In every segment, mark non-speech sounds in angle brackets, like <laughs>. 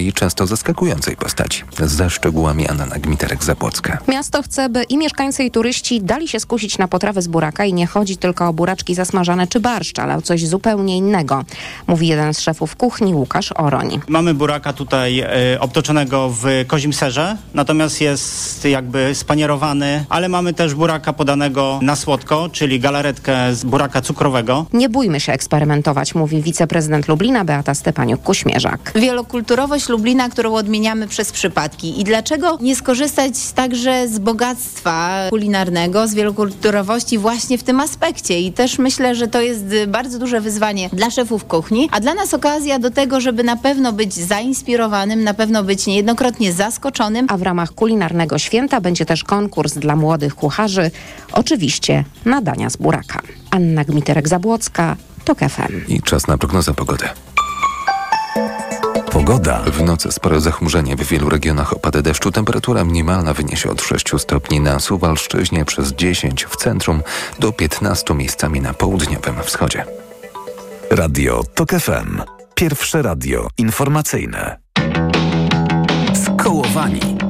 i często zaskakującej postaci. Ze szczegółami Anna Gmiterek-Zabłocka. Miasto chce, by i mieszkańcy i turyści dali się skusić na potrawy z buraka i nie chodzi tylko o buraczki zasmażane czy barszcz, ale o coś zupełnie innego, mówi jeden z szefów kuchni Łukasz Oroń. Mamy buraka tutaj y, obtoczonego w kozim serze, natomiast jest jakby spanierowany, ale mamy też buraka podanego na słodko, czyli galaretkę z buraka cukrowego. Nie bójmy się eksperymentować, mówi wiceprezydent Lublina Beata Stepaniuk-Kuśmierzak. Wielokulturowość Lublina, którą odmieniamy przez przypadki. I dlaczego nie skorzystać także z bogactwa kulinarnego, z wielokulturowości właśnie w tym aspekcie? I też myślę, że to jest bardzo duże wyzwanie dla szefów kuchni, a dla nas okazja do tego, żeby na pewno być zainspirowanym, na pewno być niejednokrotnie zaskoczonym. A w ramach kulinarnego święta będzie też konkurs dla młodych kucharzy, oczywiście nadania z buraka. Anna Gmiterek-Zabłocka, TOK FM. I czas na prognozę pogody. Pogoda. W nocy spore zachmurzenie. W wielu regionach opady deszczu. Temperatura minimalna wyniesie od 6 stopni na Suwalszczyźnie, przez 10 w centrum, do 15 miejscami na południowym wschodzie. Radio TOK FM. Pierwsze radio informacyjne. Skołowani.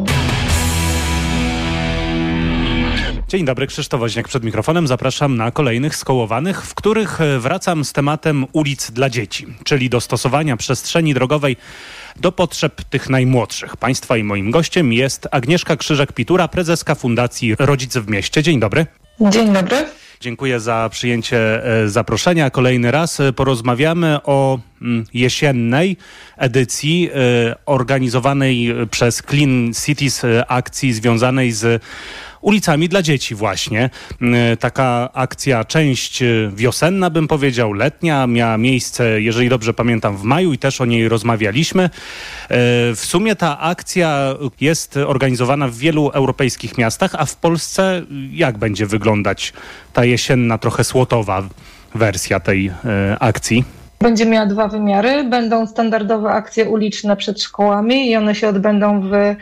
Dzień dobry, Krzysztof Woźniak przed mikrofonem. Zapraszam na kolejnych skołowanych, w których e, wracam z tematem ulic dla dzieci, czyli dostosowania przestrzeni drogowej do potrzeb tych najmłodszych. Państwa i moim gościem jest Agnieszka Krzyżek-Pitura, prezeska Fundacji Rodzice w Mieście. Dzień dobry. Dzień dobry. Dziękuję za przyjęcie e, zaproszenia. Kolejny raz e, porozmawiamy o mm, jesiennej edycji organizowanej przez Clean Cities akcji związanej z ulicami dla dzieci właśnie. Mm, taka akcja, część y, wiosenna bym powiedział, letnia, miała miejsce, jeżeli dobrze pamiętam, w maju i też o niej rozmawialiśmy. E, w sumie ta akcja jest organizowana w wielu europejskich miastach, a w Polsce jak będzie wyglądać ta jesienna, trochę słotowa wersja tej e, akcji? Będzie miała dwa wymiary. Będą standardowe akcje uliczne przed szkołami i one się odbędą w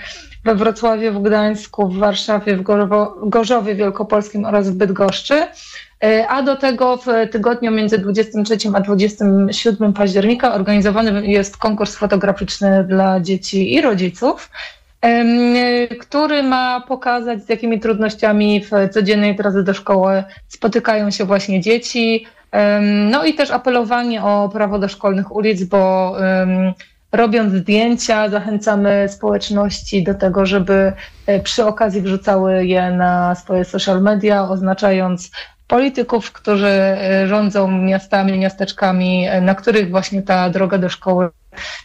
we Wrocławiu, w Gdańsku, w Warszawie, w Gorzowie Wielkopolskim oraz w Bydgoszczy. E, a do tego w tygodniu między 23 a 27 października organizowany jest konkurs fotograficzny dla dzieci i rodziców, który ma pokazać, z jakimi trudnościami w codziennej drodze do szkoły spotykają się właśnie dzieci. No i też apelowanie o prawo do szkolnych ulic, bo robiąc zdjęcia, zachęcamy społeczności do tego, żeby e, przy okazji wrzucały je na swoje social media, oznaczając polityków, którzy e, rządzą miastami, miasteczkami, e, na których właśnie ta droga do szkoły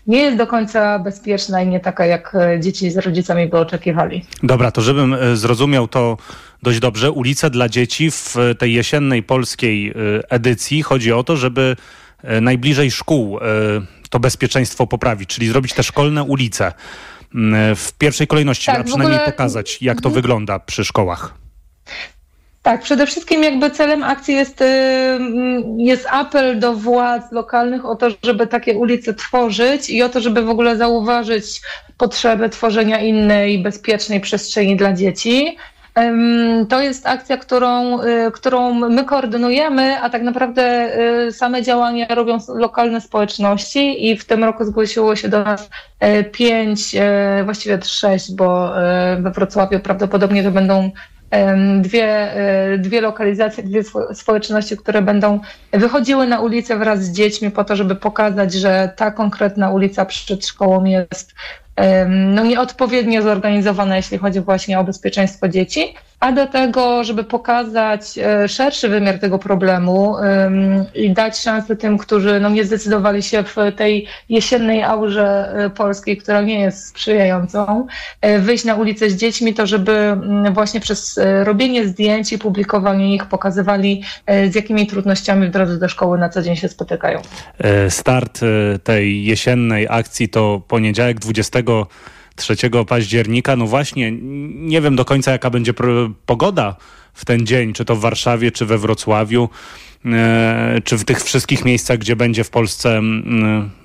nie jest do końca bezpieczna i nie taka, jak dzieci z rodzicami by oczekiwali. Dobra, to żebym zrozumiał to dość dobrze, ulice dla dzieci w tej jesiennej polskiej edycji chodzi o to, żeby najbliżej szkół to bezpieczeństwo poprawić, czyli zrobić te szkolne ulice mm, w pierwszej kolejności, tak, a przynajmniej ogóle... pokazać, jak to mhm. wygląda przy szkołach. Tak, przede wszystkim jakby celem akcji jest, jest apel do władz lokalnych o to, żeby takie ulice tworzyć i o to, żeby w ogóle zauważyć potrzebę tworzenia innej, bezpiecznej przestrzeni dla dzieci. To jest akcja, którą, y, którą my koordynujemy, a tak naprawdę y, same działania robią lokalne społeczności i w tym roku zgłosiło się do nas e, pięć, e, właściwie sześć, bo e, we Wrocławiu prawdopodobnie to będą dwie, dwie lokalizacje, dwie społeczności, które będą wychodziły na ulicę wraz z dziećmi po to, żeby pokazać, że ta konkretna ulica przed szkołą jest no, nieodpowiednio zorganizowana, jeśli chodzi właśnie o bezpieczeństwo dzieci a do tego, żeby pokazać e, szerszy wymiar tego problemu i dać szansę tym, którzy no, nie zdecydowali się w tej jesiennej aurze e, polskiej, która nie jest sprzyjającą, e, wyjść na ulicę z dziećmi, to żeby mm, właśnie przez robienie zdjęć i publikowanie ich pokazywali, z jakimi trudnościami w drodze do szkoły na co dzień się spotykają. Start tej jesiennej akcji to poniedziałek 20 3 października. No właśnie, nie wiem do końca jaka będzie pogoda w ten dzień, czy to w Warszawie, czy we Wrocławiu, e, czy w tych wszystkich miejscach, gdzie będzie w Polsce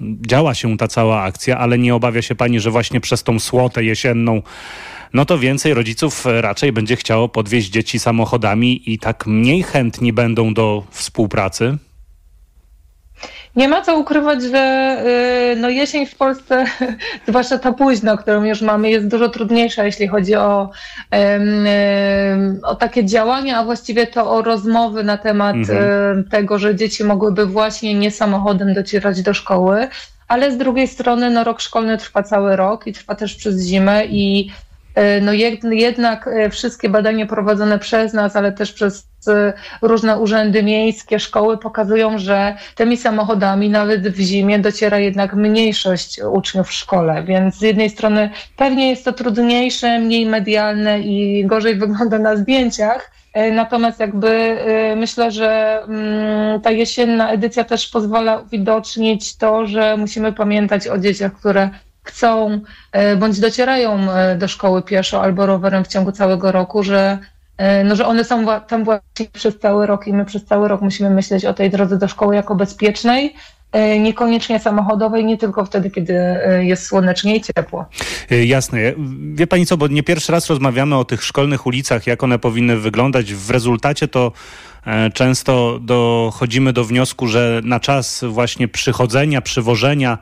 działa się ta cała akcja, ale nie obawia się pani, że właśnie przez tą słotę jesienną no to więcej rodziców raczej będzie chciało podwieźć dzieci samochodami i tak mniej chętni będą do współpracy? Nie ma co ukrywać, że y, no jesień w Polsce, <laughs> zwłaszcza ta późna, którą już mamy, jest dużo trudniejsza, jeśli chodzi o, o takie działania, a właściwie to o rozmowy na temat mhm. tego, że dzieci mogłyby właśnie nie samochodem docierać do szkoły. Ale z drugiej strony no, rok szkolny trwa cały rok i trwa też przez zimę i no jednak e, wszystkie badania prowadzone przez nas, ale też przez e, różne urzędy miejskie, szkoły pokazują, że tymi samochodami nawet w zimie dociera jednak mniejszość uczniów w szkole, więc z jednej strony pewnie jest to trudniejsze, mniej medialne i gorzej <laughs> wygląda na zdjęciach, Natomiast jakby myślę, że mm, ta jesienna edycja też pozwala uwidocznić to, że musimy pamiętać o dzieciach, które chcą e, bądź docierają e, do szkoły pieszo albo rowerem w ciągu całego roku, że, e, no, że one są tam właśnie przez cały rok i my przez cały rok musimy myśleć o tej drodze do szkoły jako bezpiecznej, niekoniecznie samochodowej, nie tylko wtedy, kiedy jest słonecznie i ciepło. Jasne. Wie pani co, bo nie pierwszy raz rozmawiamy o tych szkolnych ulicach, jak one powinny wyglądać. W rezultacie to często dochodzimy do wniosku, że na czas właśnie przychodzenia, przywożenia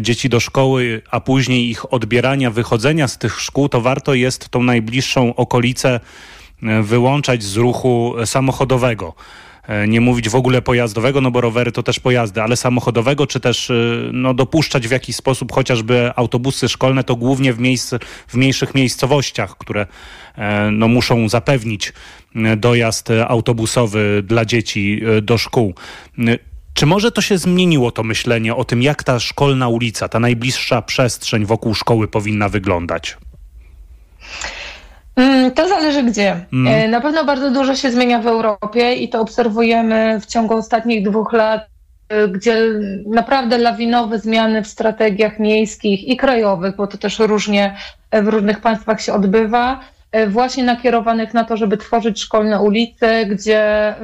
dzieci do szkoły, a później ich odbierania, wychodzenia z tych szkół, to warto jest tą najbliższą okolicę e, wyłączać z ruchu samochodowego e, nie mówić w ogóle pojazdowego, no bo rowery to też pojazdy, ale samochodowego, czy też no, dopuszczać w jakiś sposób chociażby autobusy szkolne, to głównie w, miejsc, w mniejszych miejscowościach, które no, muszą zapewnić dojazd autobusowy dla dzieci do szkół. Czy może to się zmieniło, to myślenie o tym, jak ta szkolna ulica, ta najbliższa przestrzeń wokół szkoły powinna wyglądać? Mm, to zależy gdzie. Mm. Na pewno bardzo dużo się zmienia w Europie i to obserwujemy w ciągu ostatnich dwóch lat, e, gdzie naprawdę lawinowe zmiany w strategiach miejskich i krajowych, bo to też różnie w różnych państwach się odbywa, E, właśnie nakierowanych na to, żeby tworzyć szkolne ulice, gdzie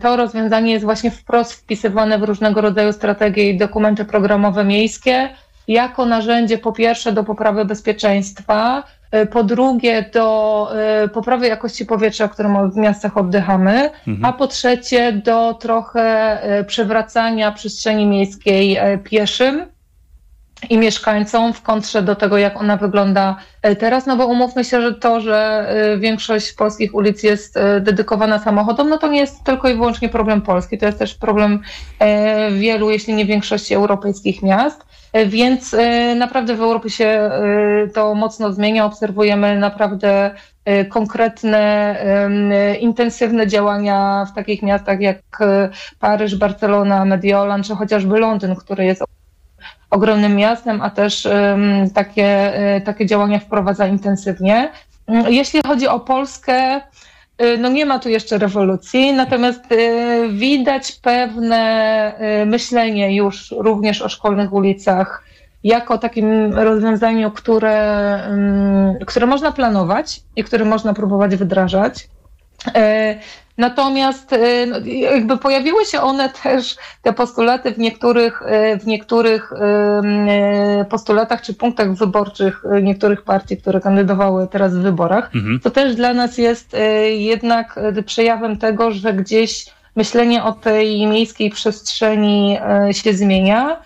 to rozwiązanie jest właśnie wprost wpisywane w różnego rodzaju strategie i dokumenty programowe miejskie, jako narzędzie po pierwsze do poprawy bezpieczeństwa, e, po drugie do e, poprawy jakości powietrza, którym w miastach oddychamy, mhm. a po trzecie do trochę przywracania przestrzeni miejskiej pieszym i mieszkańcom w kontrze do tego, jak ona wygląda e, teraz, no bo umówmy się, że to, że e, większość polskich ulic jest e, dedykowana samochodom, no to nie jest tylko i wyłącznie problem Polski, to jest też problem wielu, jeśli nie większości europejskich miast. Więc naprawdę w Europie się to mocno zmienia. Obserwujemy naprawdę konkretne, intensywne działania w takich miastach jak Paryż, Barcelona, Mediolan, czy chociażby Londyn, który jest ogromnym miastem, a też takie, e, takie działania wprowadza intensywnie. Mm, jeśli chodzi o Polskę, e, no nie ma tu jeszcze rewolucji, natomiast e, widać pewne myślenie już również o szkolnych ulicach jako takim rozwiązaniu, które, które można planować i które można próbować wdrażać. Natomiast y, no, jakby pojawiły się one też, te postulaty w niektórych, y, w niektórych postulatach czy punktach wyborczych niektórych partii, które kandydowały teraz w wyborach. Mhm. To też dla nas jest jednak przejawem tego, że gdzieś myślenie o tej miejskiej przestrzeni się zmienia.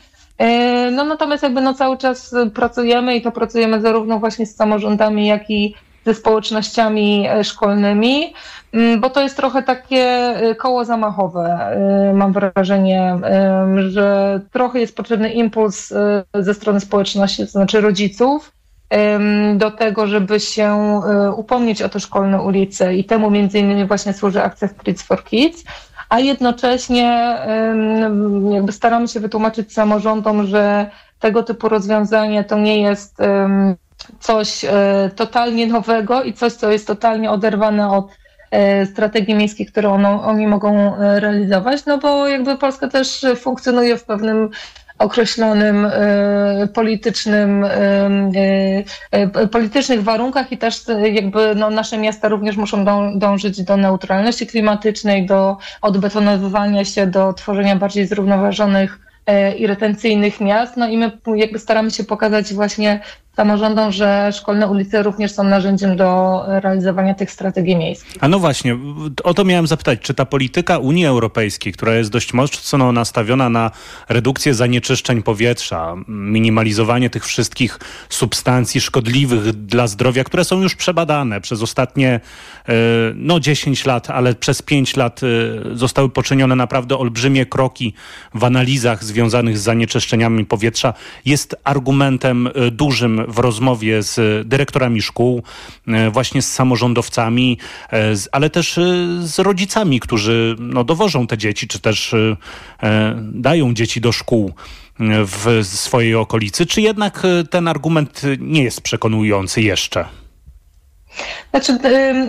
No natomiast jakby no cały czas pracujemy i to pracujemy zarówno właśnie z samorządami, jak i ze społecznościami szkolnymi. Mm, bo to jest trochę takie y, koło zamachowe. Y, mam wrażenie, że trochę jest potrzebny impuls ze strony społeczności, to znaczy rodziców, do tego, żeby się upomnieć o te szkolne ulice i temu między innymi właśnie służy akcja Streets for Kids, a jednocześnie jakby staramy się wytłumaczyć samorządom, że tego typu rozwiązanie to nie jest coś totalnie nowego i coś, co jest totalnie oderwane od E, strategii miejskich, które ono, oni mogą e, realizować, no bo jakby Polska też funkcjonuje w pewnym określonym e, politycznym, politycznych warunkach i też jakby no, nasze miasta również muszą dążyć do neutralności klimatycznej, do odbetonowywania się, do tworzenia bardziej zrównoważonych i retencyjnych miast. No i my jakby staramy się pokazać właśnie samorządom, że szkolne ulice również są narzędziem do realizowania tych strategii miejskich. A no właśnie, o to miałem zapytać, czy ta polityka Unii Europejskiej, która jest dość mocno nastawiona na redukcję zanieczyszczeń powietrza, minimalizowanie tych wszystkich substancji szkodliwych dla zdrowia, które są już przebadane przez ostatnie e, no 10 lat, ale przez 5 lat e, zostały poczynione naprawdę olbrzymie kroki w analizach związanych z zanieczyszczeniami powietrza, jest argumentem e, dużym w rozmowie z dyrektorami szkół, e, właśnie z samorządowcami, e, ale też e, z rodzicami, którzy no, dowożą te dzieci, czy też dają dzieci do szkół w swojej okolicy, czy jednak ten argument nie jest przekonujący jeszcze? Znaczy,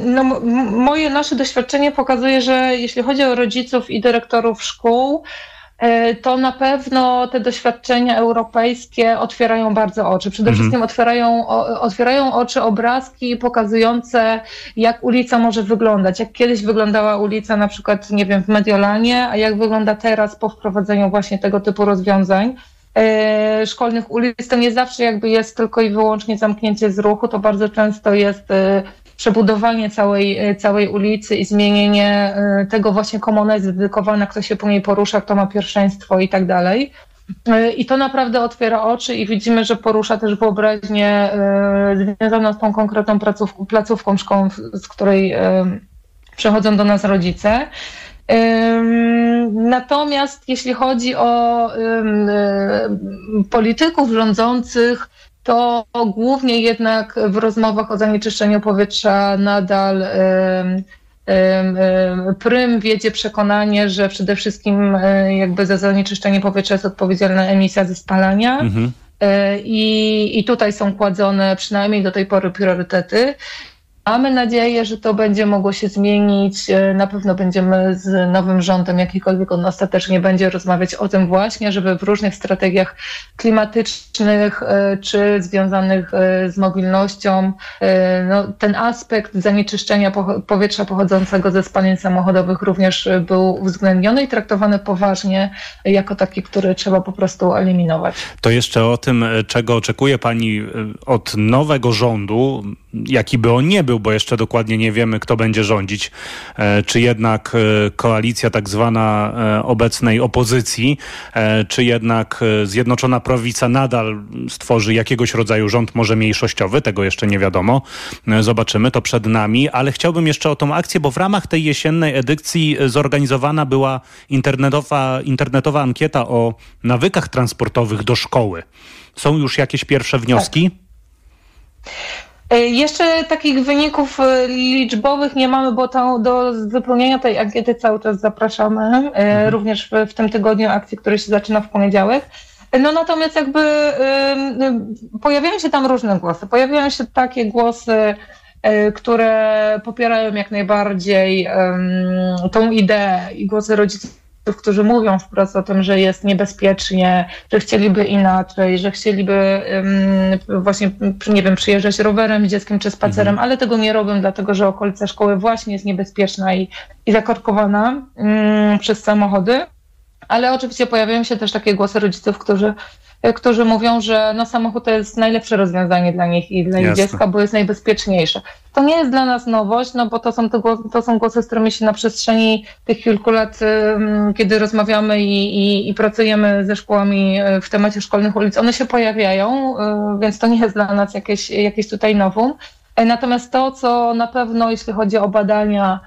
no, moje, nasze doświadczenie pokazuje, że jeśli chodzi o rodziców i dyrektorów szkół, E, to na pewno te doświadczenia europejskie otwierają bardzo oczy. Przede mhm. wszystkim otwierają, otwierają oczy obrazki pokazujące, jak ulica może wyglądać. Jak kiedyś wyglądała ulica na przykład, nie wiem, w Mediolanie, a jak wygląda teraz po wprowadzeniu właśnie tego typu rozwiązań e, szkolnych ulic. To nie zawsze jakby jest tylko i wyłącznie zamknięcie z ruchu, to bardzo często jest e, przebudowanie całej, e, całej ulicy i zmienienie e, tego właśnie komu ona jest dedykowana, kto się po niej porusza, kto ma pierwszeństwo i tak dalej. E, I to naprawdę otwiera oczy i widzimy, że porusza też wyobraźnię związaną z tą konkretną placówką, placówką szkołą, z której przechodzą do nas rodzice. Natomiast jeśli chodzi o polityków rządzących, to głównie jednak w rozmowach o zanieczyszczeniu powietrza nadal prym wiedzie przekonanie, że przede wszystkim e, jakby za zanieczyszczenie powietrza jest odpowiedzialna emisja ze spalania. Mhm. E, I, I tutaj są kładzone przynajmniej do tej pory priorytety. Mamy nadzieję, że to będzie mogło się zmienić. E, na pewno będziemy z nowym rządem, jakikolwiek on ostatecznie będzie, rozmawiać o tym właśnie, żeby w różnych strategiach klimatycznych e, czy związanych e, z mobilnością no, ten aspekt zanieczyszczenia powietrza pochodzącego ze spalin samochodowych również był uwzględniony i traktowany poważnie jako taki, który trzeba po prostu eliminować. To jeszcze o tym, czego oczekuje Pani od nowego rządu, jaki by on nie był, bo jeszcze dokładnie nie wiemy, kto będzie rządzić, e, czy jednak e, koalicja tak zwana e, obecnej opozycji, czy jednak Zjednoczona Prawica nadal stworzy jakiegoś rodzaju rząd, może mniejszościowy, tego jeszcze nie wiadomo. Zobaczymy, to przed nami, ale chciałbym jeszcze o tą akcję, bo w ramach tej jesiennej edycji zorganizowana była internetowa, internetowa ankieta o nawykach transportowych do szkoły. Są już jakieś pierwsze wnioski? Tak. E, jeszcze takich wyników e, liczbowych nie mamy, bo to, do wypełnienia tej ankiety cały czas zapraszamy, e, mhm. również w, w, tym tygodniu akcji, który się zaczyna w poniedziałek. No natomiast jakby y, pojawiają się tam różne głosy. Pojawiają się takie głosy, y, które popierają jak najbardziej y, tą ideę i głosy rodziców którzy mówią wprost o tym, że jest niebezpiecznie, że chcieliby inaczej, że chcieliby um, właśnie, nie wiem, przyjeżdżać rowerem z dzieckiem czy spacerem, mhm. ale tego nie robią, dlatego że okolica szkoły właśnie jest niebezpieczna i, i zakorkowana um, przez samochody. Ale oczywiście pojawiają się też takie głosy rodziców, którzy którzy mówią, że no, samochód to jest najlepsze rozwiązanie dla nich i dla ich dziecka, bo jest najbezpieczniejsze. To nie jest dla nas nowość, no bo to są, te głosy, to są głosy, z którymi się na przestrzeni tych kilku lat, kiedy rozmawiamy i, i, i pracujemy ze szkołami e, w temacie szkolnych ulic, one się pojawiają, e, więc to nie jest dla nas jakieś, jakieś tutaj nowum. E, natomiast to, co na pewno, jeśli chodzi o badania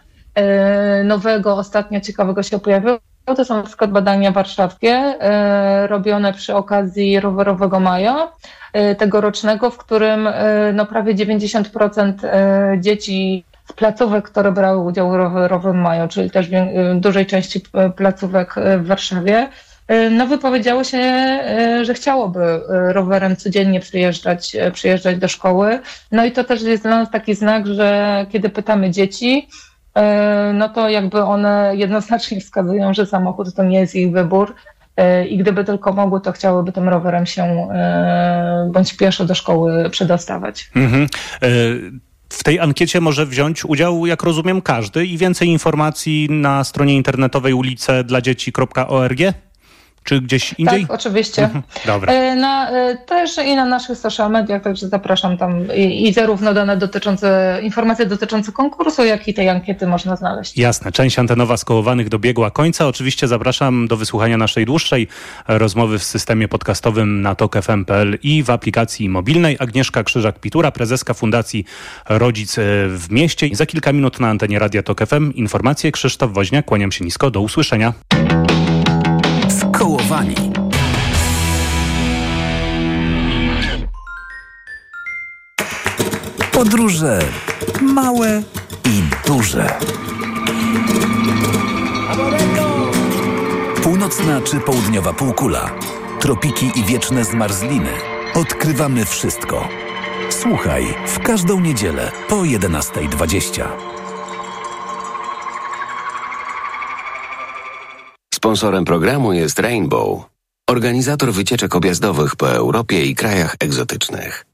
nowego, ostatnio ciekawego się pojawiło, to są na przykład badania warszawskie e, robione przy okazji rowerowego maja e, tegorocznego, w którym e, no, prawie 90% dzieci z placówek, które brały udział w rowerowym maju, czyli też w dużej części placówek w Warszawie, no wypowiedziało się, że chciałoby rowerem codziennie przyjeżdżać, przyjeżdżać do szkoły. No i to też jest dla nas taki znak, że kiedy pytamy dzieci, no to jakby one jednoznacznie wskazują, że samochód to nie jest ich wybór e, i gdyby tylko mogły, to chciałyby tym rowerem się e, bądź pieszo do szkoły przedostawać. Mhm. W tej ankiecie może wziąć udział, jak rozumiem, każdy i więcej informacji na stronie internetowej ulice dla dzieci.org? Czy gdzieś indziej? Tak, oczywiście. Mhm, dobra. E, Na, e, też i na naszych social mediach, także zapraszam tam i, i zarówno dane dotyczące, informacje dotyczące konkursu, jak i tej ankiety można znaleźć. Jasne. Część antenowa skołowanych dobiegła końca. Oczywiście zapraszam do wysłuchania naszej dłuższej rozmowy w systemie podcastowym na tokefm.pl i w aplikacji mobilnej. Agnieszka Krzyżak-Pitura, prezeska Fundacji Rodzic w Mieście. Za kilka minut na antenie Radia Tok FM informacje. Krzysztof Woźniak, kłaniam się nisko. Do usłyszenia. Skołowani. Podróże małe i duże. Północna czy południowa półkula, tropiki i wieczne zmarzliny. Odkrywamy wszystko. Słuchaj w każdą niedzielę po 11.20. Sponsorem programu jest Rainbow, organizator wycieczek objazdowych po Europie i krajach egzotycznych.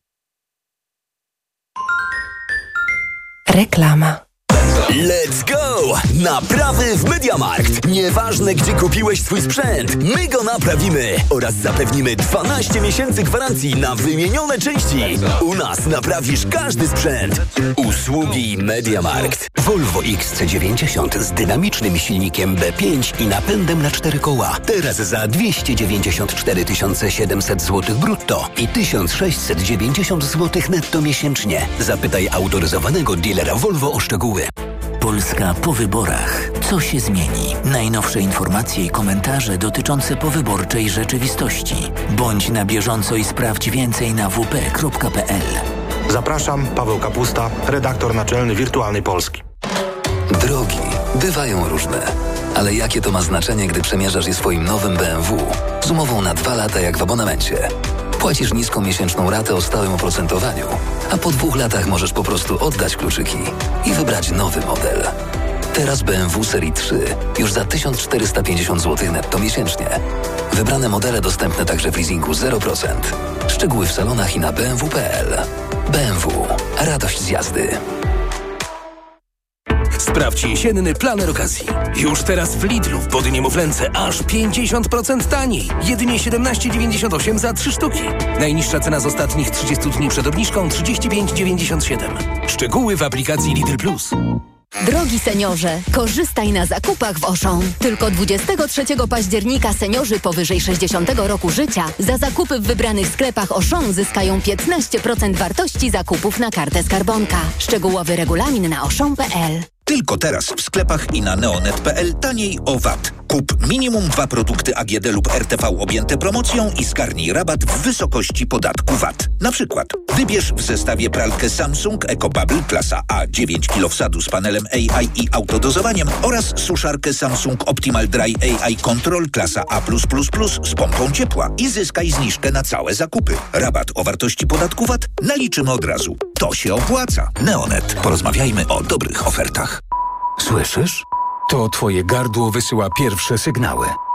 Reklama. Let's go! Naprawy w Mediamarkt. Nieważne, gdzie kupiłeś swój sprzęt, my go naprawimy oraz zapewnimy 12 miesięcy gwarancji na wymienione części. U nas naprawisz każdy sprzęt. Usługi Mediamarkt. Volvo XC90 z dynamicznym silnikiem B5 i napędem na cztery koła. Teraz za 294 700 zł brutto i 1690 zł netto miesięcznie. Zapytaj autoryzowanego dealera Volvo o szczegóły. Polska po wyborach. Co się zmieni? Najnowsze informacje i komentarze dotyczące powyborczej rzeczywistości. Bądź na bieżąco i sprawdź więcej na wp.pl. Zapraszam, Paweł Kapusta, redaktor naczelny Wirtualnej Polski. Drogi bywają różne. Ale jakie to ma znaczenie, gdy przemierzasz je swoim nowym BMW? Z umową na dwa lata jak w abonamencie. Płacisz niską miesięczną ratę o stałym oprocentowaniu, a po dwóch latach możesz po prostu oddać kluczyki i wybrać nowy model. Teraz BMW Serii 3 już za 1450 zł netto miesięcznie. Wybrane modele dostępne także w leasingu 0%. Szczegóły w salonach i na bmw.pl. BMW. Radość z jazdy. Sprawdź jesienny planer okazji. Już teraz w Lidlu w body niemowlęce aż 50% taniej. Jedynie 17,98 za 3 sztuki. Najniższa cena z ostatnich 30 dni przed obniżką 35,97. Szczegóły w aplikacji Lidl Plus. Drogi seniorze, korzystaj na zakupach w Auchan. Tylko 23 października seniorzy powyżej 60 roku życia za zakupy w wybranych sklepach Auchan zyskają 15% wartości zakupów na kartę skarbonka. Szczegółowy regulamin na auchan.pl. Tylko teraz w sklepach i na neonet.pl taniej o VAT. Kup minimum dwa produkty AGD lub RTV objęte promocją i zgarnij rabat w wysokości podatku VAT. Na przykład wybierz w zestawie pralkę Samsung EcoBubble klasa A 9 kg wsadu z panelem AI i autodozowaniem oraz suszarkę Samsung Optimal Dry AI Control klasa A+++ z pompą ciepła i zyskaj zniżkę na całe zakupy. Rabat o wartości podatku VAT naliczymy od razu. To się opłaca. Neonet. Porozmawiajmy o dobrych ofertach. Słyszysz? To twoje gardło wysyła pierwsze sygnały.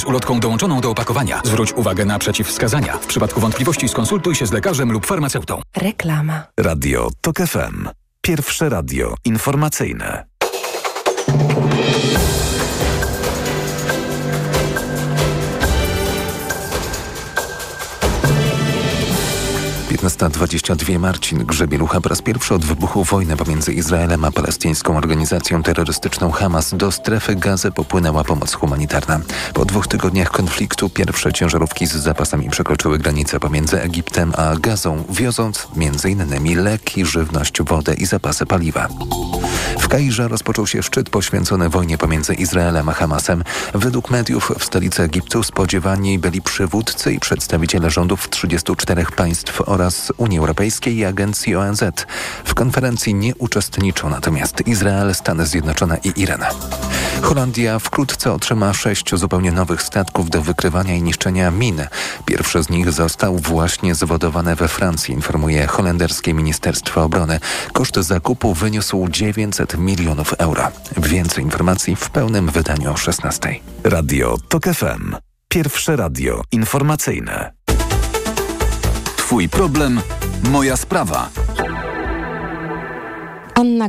z ulotką dołączoną do opakowania. Zwróć uwagę na przeciwwskazania. W przypadku wątpliwości skonsultuj się z lekarzem lub farmaceutą. Reklama. Radio TOK FM. Pierwsze radio informacyjne. Piętnasta dwadzieścia dwie Marcin Grzebielucha po raz pierwszy od wybuchu wojny pomiędzy Izraelem a palestyńską organizacją terrorystyczną Hamas do strefy gazy popłynęła pomoc humanitarna. Po dwóch tygodniach konfliktu pierwsze ciężarówki z zapasami przekroczyły granicę pomiędzy Egiptem a Gazą, wioząc m.in. leki, żywność, wodę i zapasy paliwa. W Kairze rozpoczął się szczyt poświęcony wojnie pomiędzy Izraelem a Hamasem. Według mediów w stolicy Egiptu spodziewani byli przywódcy i przedstawiciele rządów 34 państw oraz Unii Europejskiej i Agencji ONZ. W konferencji nie uczestniczą natomiast Izrael, Stany Zjednoczone i Iran. Holandia wkrótce otrzyma sześć zupełnie nowych statków do wykrywania i niszczenia min. Pierwszy z nich został właśnie zawodowany we Francji, informuje holenderskie Ministerstwo Obrony. Koszt zakupu wyniósł 900 milionów euro. Więcej informacji w pełnym wydaniu o 16. Radio TOK FM. Pierwsze radio informacyjne. Twój problem, moja sprawa. Anna